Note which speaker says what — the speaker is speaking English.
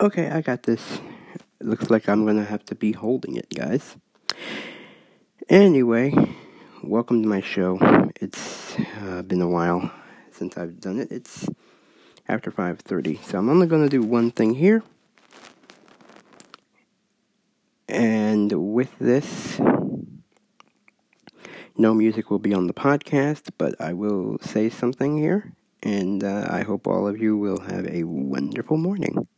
Speaker 1: Okay, I got this. It looks like I'm gonna have to be holding it, guys. Anyway, welcome to my show. It's uh, been a while since I've done it. It's after 5:30, so I'm only gonna do one thing here. And with this, no music will be on the podcast, but I will say something here, and uh, I hope all of you will have a wonderful morning.